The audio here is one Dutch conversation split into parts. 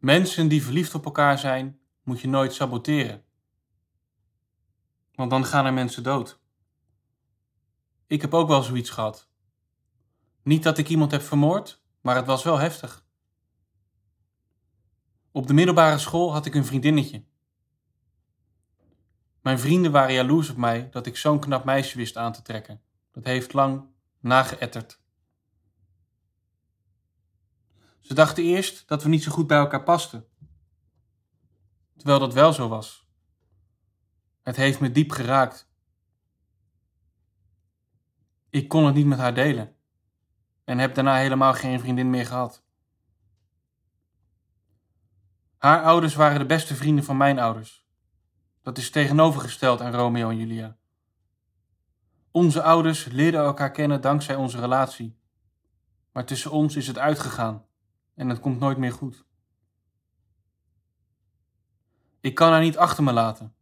Mensen die verliefd op elkaar zijn, moet je nooit saboteren. Want dan gaan er mensen dood. Ik heb ook wel zoiets gehad. Niet dat ik iemand heb vermoord, maar het was wel heftig. Op de middelbare school had ik een vriendinnetje. Mijn vrienden waren jaloers op mij dat ik zo'n knap meisje wist aan te trekken. Dat heeft lang nageëtterd. Ze dachten eerst dat we niet zo goed bij elkaar pasten. Terwijl dat wel zo was. Het heeft me diep geraakt. Ik kon het niet met haar delen en heb daarna helemaal geen vriendin meer gehad. Haar ouders waren de beste vrienden van mijn ouders. Dat is tegenovergesteld aan Romeo en Julia. Onze ouders leerden elkaar kennen dankzij onze relatie. Maar tussen ons is het uitgegaan en het komt nooit meer goed. Ik kan haar niet achter me laten.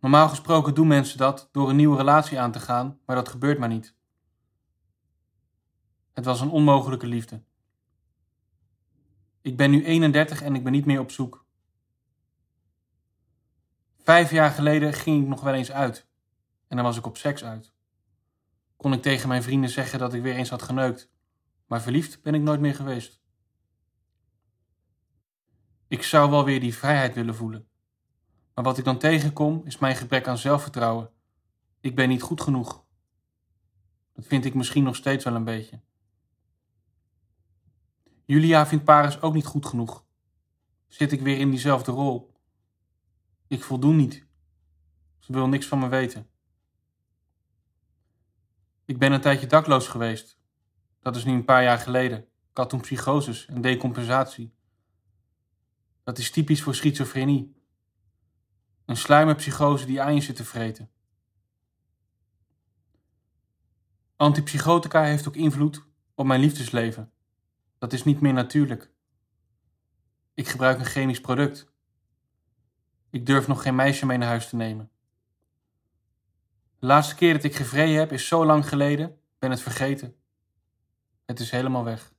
Normaal gesproken doen mensen dat door een nieuwe relatie aan te gaan, maar dat gebeurt maar niet. Het was een onmogelijke liefde. Ik ben nu 31 en ik ben niet meer op zoek. Vijf jaar geleden ging ik nog wel eens uit. En dan was ik op seks uit. Kon ik tegen mijn vrienden zeggen dat ik weer eens had geneukt. Maar verliefd ben ik nooit meer geweest. Ik zou wel weer die vrijheid willen voelen. Maar wat ik dan tegenkom is mijn gebrek aan zelfvertrouwen. Ik ben niet goed genoeg. Dat vind ik misschien nog steeds wel een beetje. Julia vindt Paris ook niet goed genoeg. Zit ik weer in diezelfde rol? Ik voldoen niet. Ze wil niks van me weten. Ik ben een tijdje dakloos geweest. Dat is nu een paar jaar geleden. Ik had en decompensatie. Dat is typisch voor schizofrenie. Een sluimerpsychose die aan je zit te vreten. Antipsychotica heeft ook invloed op mijn liefdesleven. Dat is niet meer natuurlijk. Ik gebruik een chemisch product. Ik durf nog geen meisje mee naar huis te nemen. De laatste keer dat ik gevreden heb is zo lang geleden, ben het vergeten. Het is helemaal weg.